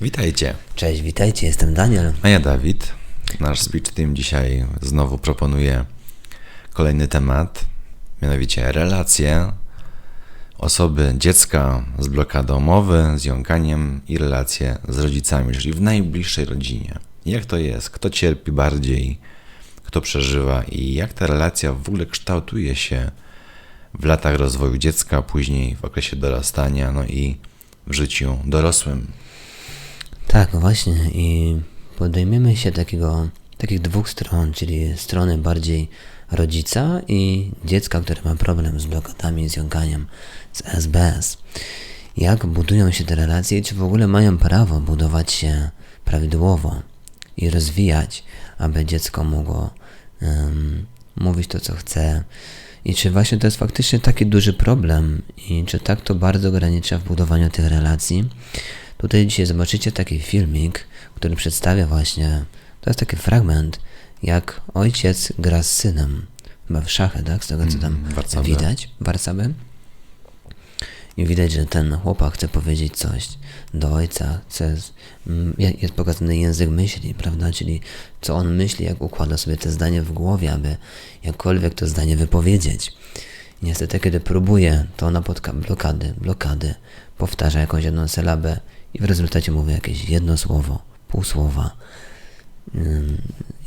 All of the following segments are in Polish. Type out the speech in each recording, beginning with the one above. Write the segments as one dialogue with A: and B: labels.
A: Witajcie.
B: Cześć, witajcie, jestem Daniel.
A: A ja Dawid. Nasz speech team dzisiaj znowu proponuje kolejny temat, mianowicie relacje osoby, dziecka z blokadą mowy, z jąkaniem i relacje z rodzicami, czyli w najbliższej rodzinie. Jak to jest? Kto cierpi bardziej? Kto przeżywa? I jak ta relacja w ogóle kształtuje się w latach rozwoju dziecka, później w okresie dorastania, no i w życiu dorosłym?
B: Tak, właśnie i podejmiemy się takiego, takich dwóch stron, czyli strony bardziej rodzica i dziecka, które ma problem z blokadami, z jąkaniem, z SBS. Jak budują się te relacje i czy w ogóle mają prawo budować się prawidłowo i rozwijać, aby dziecko mogło um, mówić to, co chce. I czy właśnie to jest faktycznie taki duży problem i czy tak to bardzo ogranicza w budowaniu tych relacji. Tutaj dzisiaj zobaczycie taki filmik, który przedstawia właśnie, to jest taki fragment, jak ojciec gra z synem, chyba w szachy, tak, z tego co tam
A: Warcaby.
B: widać, warcaby. I widać, że ten chłopak chce powiedzieć coś do ojca, chce, mm, jest pokazany język myśli, prawda, czyli co on myśli, jak układa sobie te zdanie w głowie, aby jakkolwiek to zdanie wypowiedzieć. Niestety, kiedy próbuje, to napotka blokady, blokady, powtarza jakąś jedną sylabę i w rezultacie mówi jakieś jedno słowo, pół słowa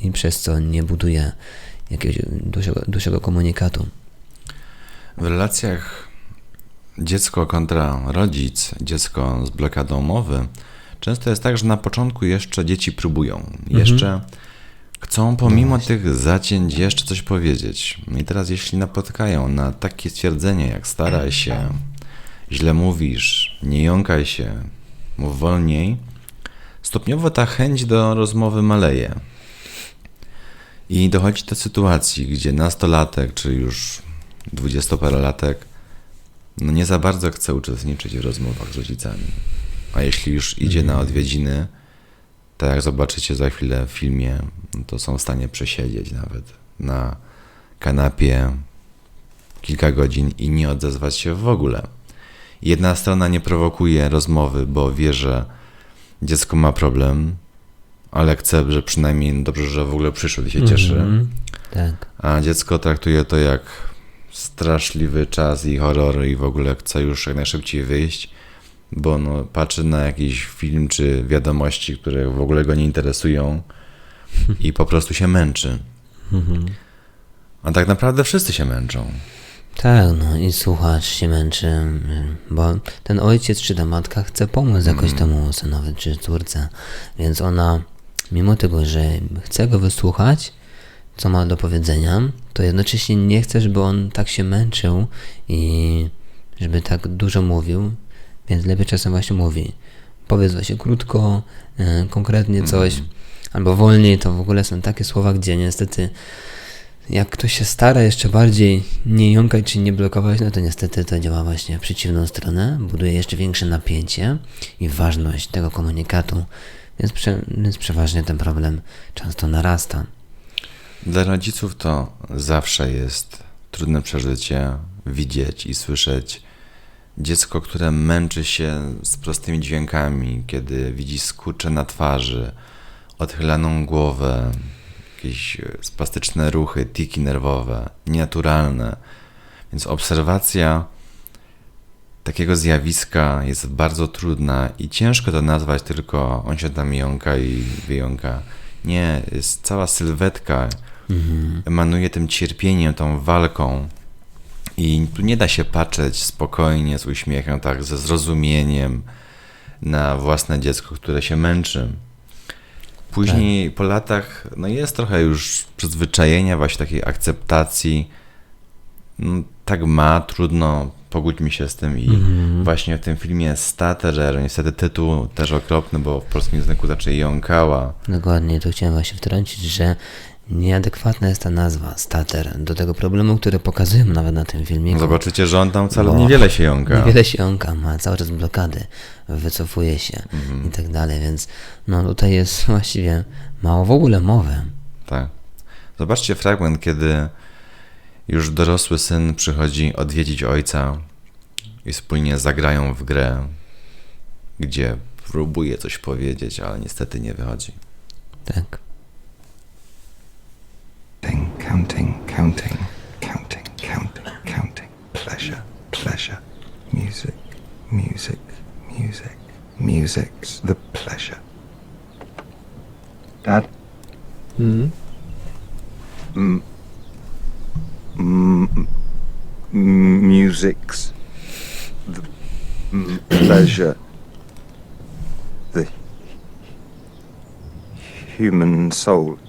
B: i przez co nie buduje jakiegoś dłuższego, dłuższego komunikatu.
A: W relacjach dziecko kontra rodzic, dziecko z blokadą mowy, często jest tak, że na początku jeszcze dzieci próbują. Jeszcze chcą pomimo tych zacięć jeszcze coś powiedzieć. I teraz jeśli napotkają na takie stwierdzenie jak staraj się, źle mówisz, nie jąkaj się, mów wolniej, stopniowo ta chęć do rozmowy maleje. I dochodzi do sytuacji, gdzie nastolatek, czy już dwudziestoparolatek, no nie za bardzo chce uczestniczyć w rozmowach z rodzicami. A jeśli już idzie na odwiedziny, tak jak zobaczycie za chwilę w filmie, no to są w stanie przesiedzieć nawet na kanapie kilka godzin i nie odezwać się w ogóle. Jedna strona nie prowokuje rozmowy, bo wie, że dziecko ma problem, ale chce, że przynajmniej no dobrze, że w ogóle przyszedł i się cieszy.
B: Mhm. Tak.
A: A dziecko traktuje to jak straszliwy czas i horror i w ogóle chce już jak najszybciej wyjść, bo no, patrzy na jakiś film czy wiadomości, które w ogóle go nie interesują i po prostu się męczy. A tak naprawdę wszyscy się męczą.
B: Tak, no i słuchacz się męczy, y, bo ten ojciec czy ta matka chce pomóc jakoś temu synowi czy córce, więc ona, mimo tego, że chce go wysłuchać, co ma do powiedzenia, to jednocześnie nie chce, żeby on tak się męczył i żeby tak dużo mówił, więc lepiej czasem właśnie mówi. Powiedz właśnie krótko, y, konkretnie coś, albo wolniej, to w ogóle są takie słowa, gdzie niestety jak ktoś się stara jeszcze bardziej nie jąkać czy nie blokować, no to niestety to działa właśnie w przeciwną stronę, buduje jeszcze większe napięcie i ważność tego komunikatu, więc, prze, więc przeważnie ten problem często narasta.
A: Dla rodziców to zawsze jest trudne przeżycie widzieć i słyszeć dziecko, które męczy się z prostymi dźwiękami, kiedy widzi skurcze na twarzy, odchylaną głowę, jakieś e, spastyczne ruchy, tiki nerwowe, nienaturalne. Więc obserwacja takiego zjawiska jest bardzo trudna i ciężko to nazwać tylko on się tam jąka i wyjąka. Nie, jest cała sylwetka, emanuje tym cierpieniem, tą walką. I tu nie da się patrzeć spokojnie, z uśmiechem, tak, ze zrozumieniem na własne dziecko, które się męczy. Później po latach, no jest trochę już przyzwyczajenia, właśnie takiej akceptacji. No, tak ma, trudno, pogódźmy się z tym. I właśnie w tym filmie Staterer, niestety tytuł też okropny, bo w polskim języku raczej jąkała.
B: Dokładnie, tu chciałem właśnie wtrącić, że nieadekwatna jest ta nazwa, stater, do tego problemu, który pokazują nawet na tym filmiku.
A: Zobaczycie, że on tam wcale
B: Bo
A: niewiele się jąka.
B: Niewiele się jąka, ma cały czas blokady, wycofuje się
A: Mhm.
B: i tak dalej, więc no tutaj jest właściwie mało w ogóle mowy.
A: Tak. Zobaczcie fragment, kiedy już dorosły syn przychodzi odwiedzić ojca i wspólnie zagrają w grę, gdzie próbuje coś powiedzieć, ale niestety nie wychodzi.
B: Tak.
C: Counting, counting, counting, counting, counting, counting. Pleasure, pleasure. Music, music, music. Music's the pleasure. Dad?
D: Mhm.
C: M- m- m- music's the m- pleasure. The human soul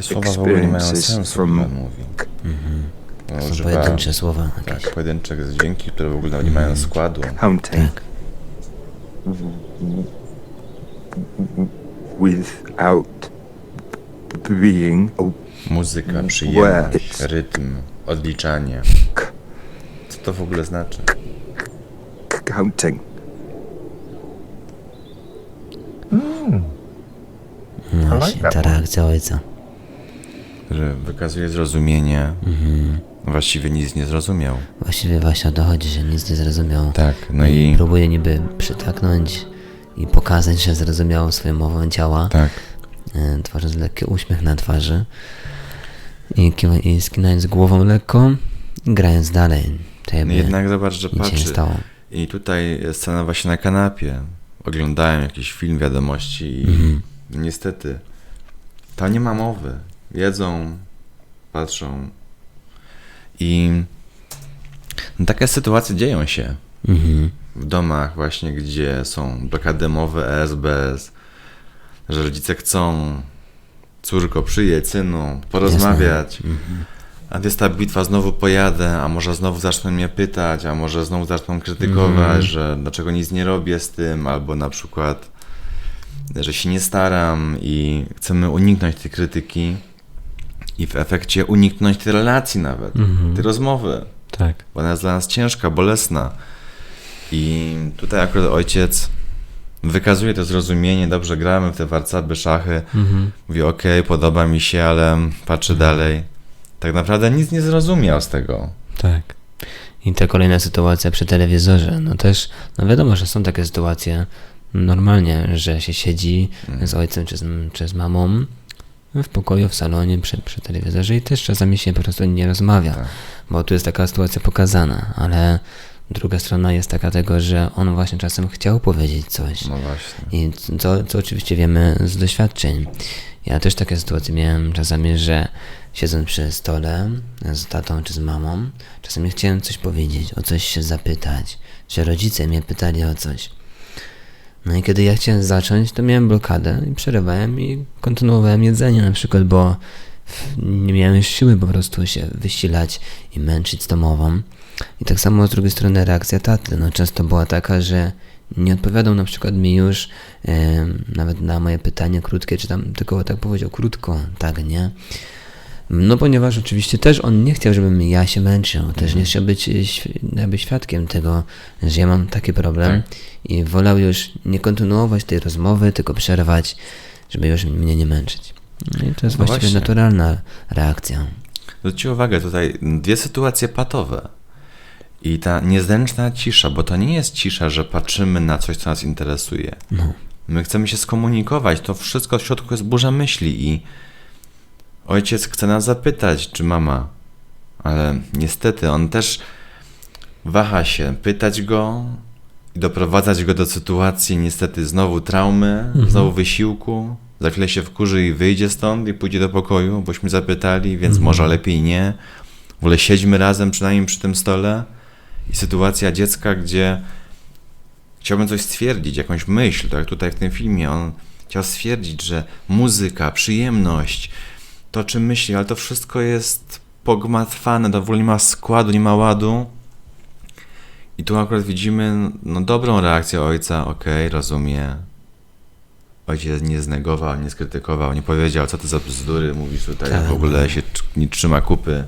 A: Te słowa w ogóle nie mają sensu,
C: from
A: mówi. Bo
B: Są
A: używa-
B: pojedyncze słowa jakieś.
A: Tak, pojedyncze dźwięki, które w ogóle nawet nie mają składu.
C: counting
B: Tak.
C: without being
A: Muzyka, przyjemność, rytm, odliczanie. Co to w ogóle znaczy?
C: counting.
B: No właśnie, ta reakcja ojca.
A: Że wykazuje zrozumienie,
B: Mhm.
A: właściwie nic nie zrozumiał.
B: Właściwie właśnie o to chodzi, że nic nie zrozumiał.
A: Tak, no i
B: Próbuje niby przytaknąć i pokazać, że zrozumiał swoją mową ciała,
A: tak,
B: e, tworząc lekki uśmiech na twarzy i, i skinając głową lekko i grając dalej.
A: No jednak zobacz, że patrzy.
B: stało.
A: I tutaj scena właśnie na kanapie. Oglądałem jakiś film, wiadomości i
B: Mhm.
A: niestety tam nie ma mowy. Jedzą, patrzą i no, takie sytuacje dzieją się
B: Mhm.
A: w domach właśnie, gdzie są blokady mowy ESBS, że rodzice chcą córko, przyjedź, synu, porozmawiać.
B: Mhm.
A: A jest ta bitwa, znowu pojadę, a może znowu zaczną mnie pytać, a może znowu zaczną krytykować,
B: Mhm.
A: że dlaczego nic nie robię z tym, albo na przykład, że się nie staram i chcemy uniknąć tej krytyki i w efekcie uniknąć tej relacji nawet,
B: Mhm.
A: tej rozmowy,
B: Tak.
A: bo ona jest dla nas ciężka, bolesna. I tutaj akurat ojciec wykazuje to zrozumienie, dobrze gramy w te warcaby, szachy,
B: Mhm.
A: Mówi, okej, podoba mi się, ale patrzy dalej. Tak naprawdę nic nie zrozumiał z tego.
B: Tak. I ta kolejna sytuacja przy telewizorze, no też, no wiadomo, że są takie sytuacje normalnie, że się siedzi z ojcem czy z, czy z mamą w pokoju, w salonie, przy, przy telewizorze i też czasami się po prostu nie rozmawia,
A: Tak.
B: bo tu jest taka sytuacja pokazana, ale druga strona jest taka tego, że on właśnie czasem chciał powiedzieć coś.
A: No właśnie.
B: I co, co oczywiście wiemy z doświadczeń. Ja też takie sytuacje miałem czasami, że siedząc przy stole z tatą czy z mamą, czasami chciałem coś powiedzieć, o coś się zapytać, że rodzice mnie pytali o coś. No i kiedy ja chciałem zacząć, to miałem blokadę i przerywałem i kontynuowałem jedzenie na przykład, bo nie miałem już siły po prostu się wysilać i męczyć z tą mową. I tak samo z drugiej strony reakcja taty, no często była taka, że nie odpowiadał na przykład mi już nawet na moje pytanie krótkie, czy tam tylko tak powiedział krótko, tak, nie? No ponieważ oczywiście też on nie chciał, żebym ja się męczył, też nie chciał być e, jakby świadkiem tego, że ja mam taki problem i wolał już nie kontynuować tej rozmowy, tylko przerwać, żeby już mnie nie męczyć. No i to jest
A: No
B: właściwie
A: właśnie.
B: naturalna reakcja.
A: Zwróćcie uwagę, tutaj dwie sytuacje patowe. I ta niezręczna cisza, bo to nie jest cisza, że patrzymy na coś, co nas interesuje.
B: No.
A: My chcemy się skomunikować, to wszystko w środku jest burza myśli i ojciec chce nas zapytać, czy mama, ale niestety on też waha się pytać go i doprowadzać go do sytuacji niestety znowu traumy, znowu wysiłku. Za chwilę się wkurzy i wyjdzie stąd i pójdzie do pokoju, bośmy zapytali, więc może lepiej nie. W ogóle siedźmy razem przynajmniej przy tym stole. I sytuacja dziecka, gdzie chciałbym coś stwierdzić, jakąś myśl, tak jak tutaj w tym filmie. On chciał stwierdzić, że muzyka, przyjemność, to czym myśli, ale to wszystko jest pogmatwane, to w ogóle nie ma składu, nie ma ładu. I tu akurat widzimy no, dobrą reakcję ojca, okej, rozumie. Ojciec nie znegował, nie skrytykował, nie powiedział, co to za bzdury mówisz tutaj,
B: Tak.
A: w ogóle się nie trzyma kupy.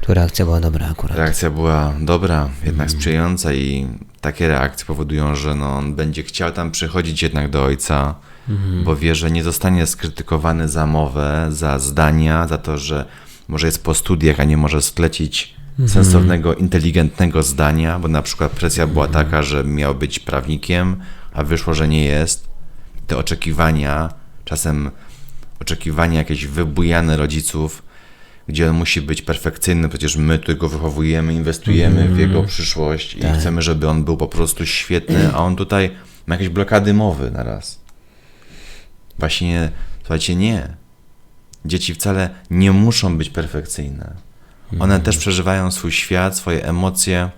B: Tu reakcja była dobra akurat.
A: Reakcja była dobra, jednak sprzyjająca i takie reakcje powodują, że no, on będzie chciał tam przychodzić jednak do ojca, bo wie, że nie zostanie skrytykowany za mowę, za zdania, za to, że może jest po studiach, a nie może sklecić sensownego, inteligentnego zdania, bo na przykład presja była taka, że miał być prawnikiem, a wyszło, że nie jest. Te oczekiwania, czasem oczekiwania jakieś wybujane rodziców, gdzie on musi być perfekcyjny, przecież my tu go wychowujemy, inwestujemy w jego przyszłość i
B: Tak.
A: chcemy, żeby on był po prostu świetny, a on tutaj ma jakieś blokady mowy na raz. Właśnie, słuchajcie, nie. Dzieci wcale nie muszą być perfekcyjne. One też przeżywają swój świat, swoje emocje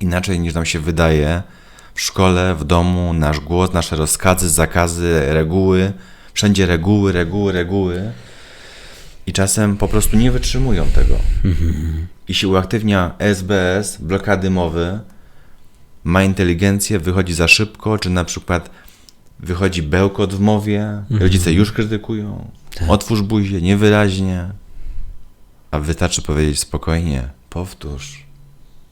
A: inaczej niż nam się wydaje. W szkole, w domu, nasz głos, nasze rozkazy, zakazy, reguły. Wszędzie reguły, reguły, reguły. I czasem po prostu nie wytrzymują tego. I się uaktywnia SBS, blokady mowy, ma inteligencję, wychodzi za szybko, czy na przykład wychodzi bełkot w mowie, rodzice już krytykują. Otwórz buzię, niewyraźnie. A wystarczy powiedzieć spokojnie, powtórz.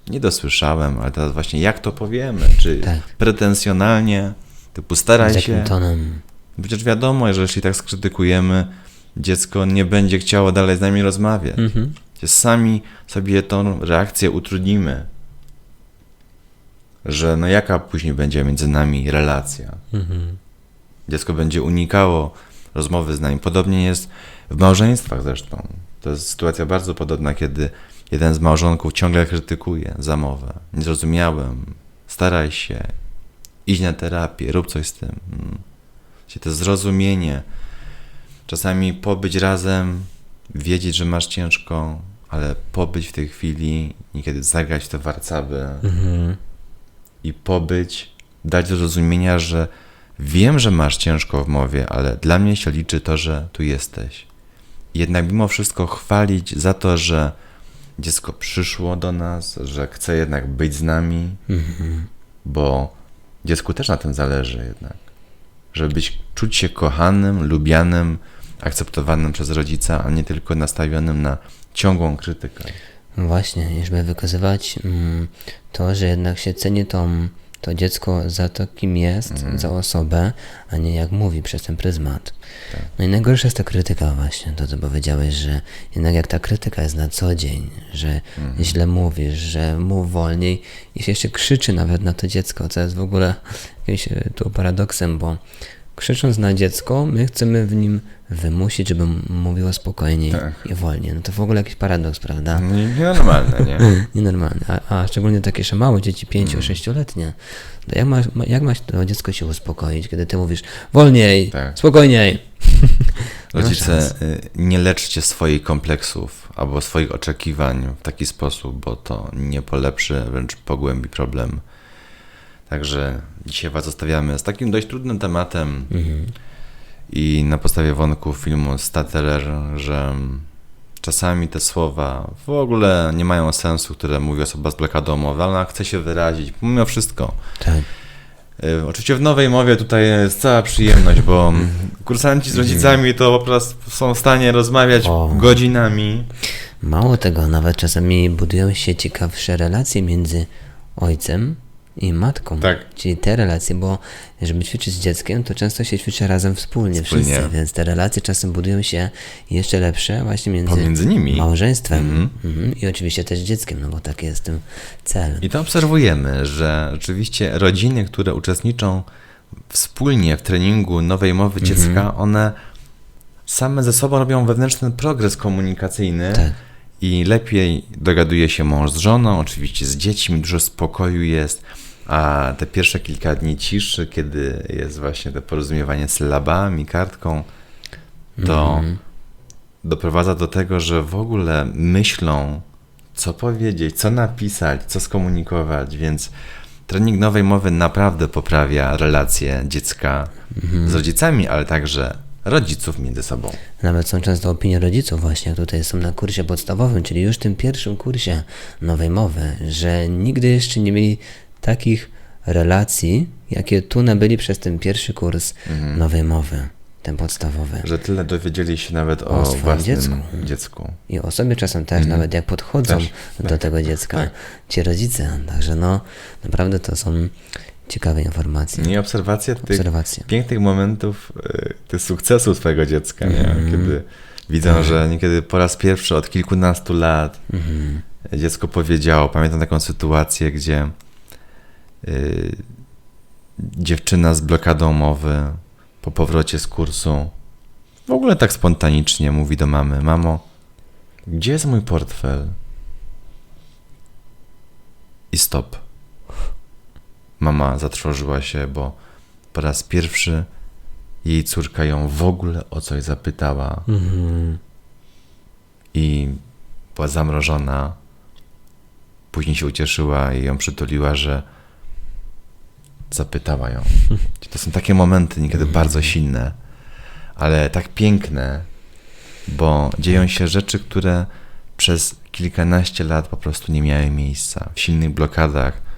A: Nie dosłyszałem, ale teraz właśnie jak to powiemy? Czy
B: Tak.
A: pretensjonalnie, typu staraj
B: Z
A: się.
B: tonem?
A: Przecież wiadomo, że jeśli tak skrytykujemy, dziecko nie będzie chciało dalej z nami rozmawiać.
B: Mhm.
A: Sami sobie tą reakcję utrudnimy. Że no jaka później będzie między nami relacja.
B: Mhm.
A: Dziecko będzie unikało rozmowy z nami. Podobnie jest w małżeństwach zresztą. To jest sytuacja bardzo podobna, kiedy jeden z małżonków ciągle krytykuje zamowę. Nie zrozumiałem, staraj się, idź na terapię, rób coś z tym. Mm. Czyli To zrozumienie, czasami pobyć razem, wiedzieć, że masz ciężko, ale pobyć w tej chwili, niekiedy zagrać w te warcaby
B: Mhm.
A: I pobyć, dać do zrozumienia, że wiem, że masz ciężko w mowie, ale dla mnie się liczy to, że tu jesteś. Jednak mimo wszystko chwalić za to, że dziecko przyszło do nas, że chce jednak być z nami,
B: Mhm.
A: bo dziecku też na tym zależy jednak. Żeby być, czuć się kochanym, lubianym, akceptowanym przez rodzica, a nie tylko nastawionym na ciągłą krytykę.
B: No Właśnie, żeby wykazywać mm, to, że jednak się ceni tą, to dziecko za to, kim jest,
A: Mhm.
B: za osobę, a nie jak mówi przez ten pryzmat.
A: Tak.
B: No i najgorsza jest ta krytyka właśnie, to co powiedziałeś, że jednak jak ta krytyka jest na co dzień, że
A: Mhm.
B: źle mówisz, że mów wolniej i się jeszcze krzyczy nawet na to dziecko, co jest w ogóle jakimś e, tu paradoksem, bo krzycząc na dziecko, my chcemy w nim wymusić, żeby mówiło spokojniej
A: Tak.
B: i wolniej. No to w ogóle jakiś paradoks, prawda?
A: Nie- Nienormalne, nie?
B: Nienormalne. A, a szczególnie takie jeszcze małe dzieci,
A: Mm.
B: 5-6-letnie. To jak masz, ma- jak masz to dziecko się uspokoić, kiedy ty mówisz wolniej,
A: Tak.
B: spokojniej?
A: Rodzice, y, nie leczcie swoich kompleksów albo swoich oczekiwań w taki sposób, bo to nie polepszy, wręcz pogłębi problem. Także dzisiaj Was zostawiamy z takim dość trudnym tematem
B: Mhm.
A: i na podstawie wątków filmu Stateler, że czasami te słowa w ogóle nie mają sensu, które mówi osoba z blokadą mowy, ale ona chce się wyrazić, mimo wszystko.
B: Tak.
A: Y, Oczywiście w nowej mowie tutaj jest cała przyjemność, bo kursanci z rodzicami to po prostu są w stanie rozmawiać
B: O.
A: godzinami.
B: Mało tego, nawet czasami budują się ciekawsze relacje między ojcem i matką.
A: Tak.
B: Czyli te relacje, bo żeby ćwiczyć z dzieckiem, to często się ćwiczy razem wspólnie,
A: Wspólnie.
B: wszyscy, więc te relacje czasem budują się jeszcze lepsze właśnie między
A: Pomiędzy nimi.
B: małżeństwem mhm. i oczywiście też dzieckiem, no bo taki jest tym cel.
A: I to obserwujemy, że rzeczywiście rodziny, które uczestniczą wspólnie w treningu nowej mowy
B: Mhm.
A: dziecka, one same ze sobą robią wewnętrzny progres komunikacyjny.
B: Tak.
A: I lepiej dogaduje się mąż z żoną, oczywiście z dziećmi, dużo spokoju jest, a te pierwsze kilka dni ciszy, kiedy jest właśnie to porozumiewanie sylabami, kartką, to
B: Mhm.
A: doprowadza do tego, że w ogóle myślą, co powiedzieć, co napisać, co skomunikować, więc trening nowej mowy naprawdę poprawia relacje dziecka z rodzicami, ale także rodziców między sobą.
B: Nawet są często opinie rodziców właśnie, tutaj są na kursie podstawowym, czyli już tym pierwszym kursie nowej mowy, że nigdy jeszcze nie mieli takich relacji, jakie tu nabyli przez ten pierwszy kurs
A: Mhm.
B: nowej mowy, ten podstawowy.
A: Że tyle dowiedzieli się nawet o,
B: O swoim
A: własnym
B: dziecku.
A: dziecku.
B: I o sobie czasem też, nawet jak podchodzą
A: Mhm. Też,
B: do
A: tak,
B: tego dziecka,
A: tak.
B: ci rodzice. Także no, naprawdę to są ciekawe informacje,
A: I obserwacja tych
B: obserwacje.
A: pięknych momentów, y, tych sukcesów swojego dziecka, nie?
B: Mhm.
A: kiedy widzą, że niekiedy po raz pierwszy od kilkunastu lat
B: Mhm.
A: dziecko powiedziało. Pamiętam taką sytuację, gdzie y, dziewczyna z blokadą mowy po powrocie z kursu w ogóle tak spontanicznie mówi do mamy: Mamo, gdzie jest mój portfel? I stop. Mama zatrwożyła się, bo po raz pierwszy jej córka ją w ogóle o coś zapytała
B: Mhm.
A: i była zamrożona. Później się ucieszyła i ją przytuliła, że zapytała ją. To są takie momenty niekiedy bardzo silne, ale tak piękne, bo dzieją się rzeczy, które przez kilkanaście lat po prostu nie miały miejsca. W silnych blokadach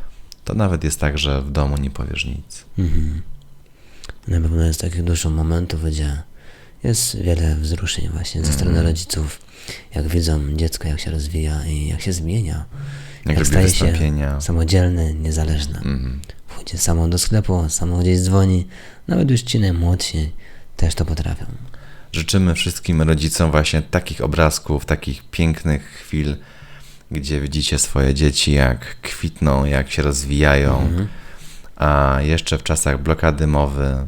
A: to nawet jest tak, że w domu nie powiesz nic.
B: Mhm. Na pewno jest takich dużo momentów, gdzie jest wiele wzruszeń właśnie ze strony
A: Mhm.
B: rodziców, jak widzą dziecko, jak się rozwija i jak się zmienia,
A: Jak robi
B: staje się samodzielny, niezależny.
A: Mhm.
B: Wchodzi samo do sklepu, samo gdzieś dzwoni, nawet już ci najmłodsi też to potrafią.
A: Życzymy wszystkim rodzicom właśnie takich obrazków, takich pięknych chwil, gdzie widzicie swoje dzieci, jak kwitną, jak się rozwijają. A jeszcze w czasach blokady mowy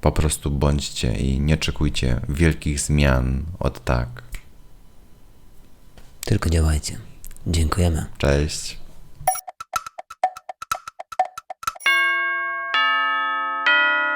A: po prostu bądźcie i nie oczekujcie wielkich zmian od tak.
B: Tylko działajcie. Dziękujemy.
A: Cześć.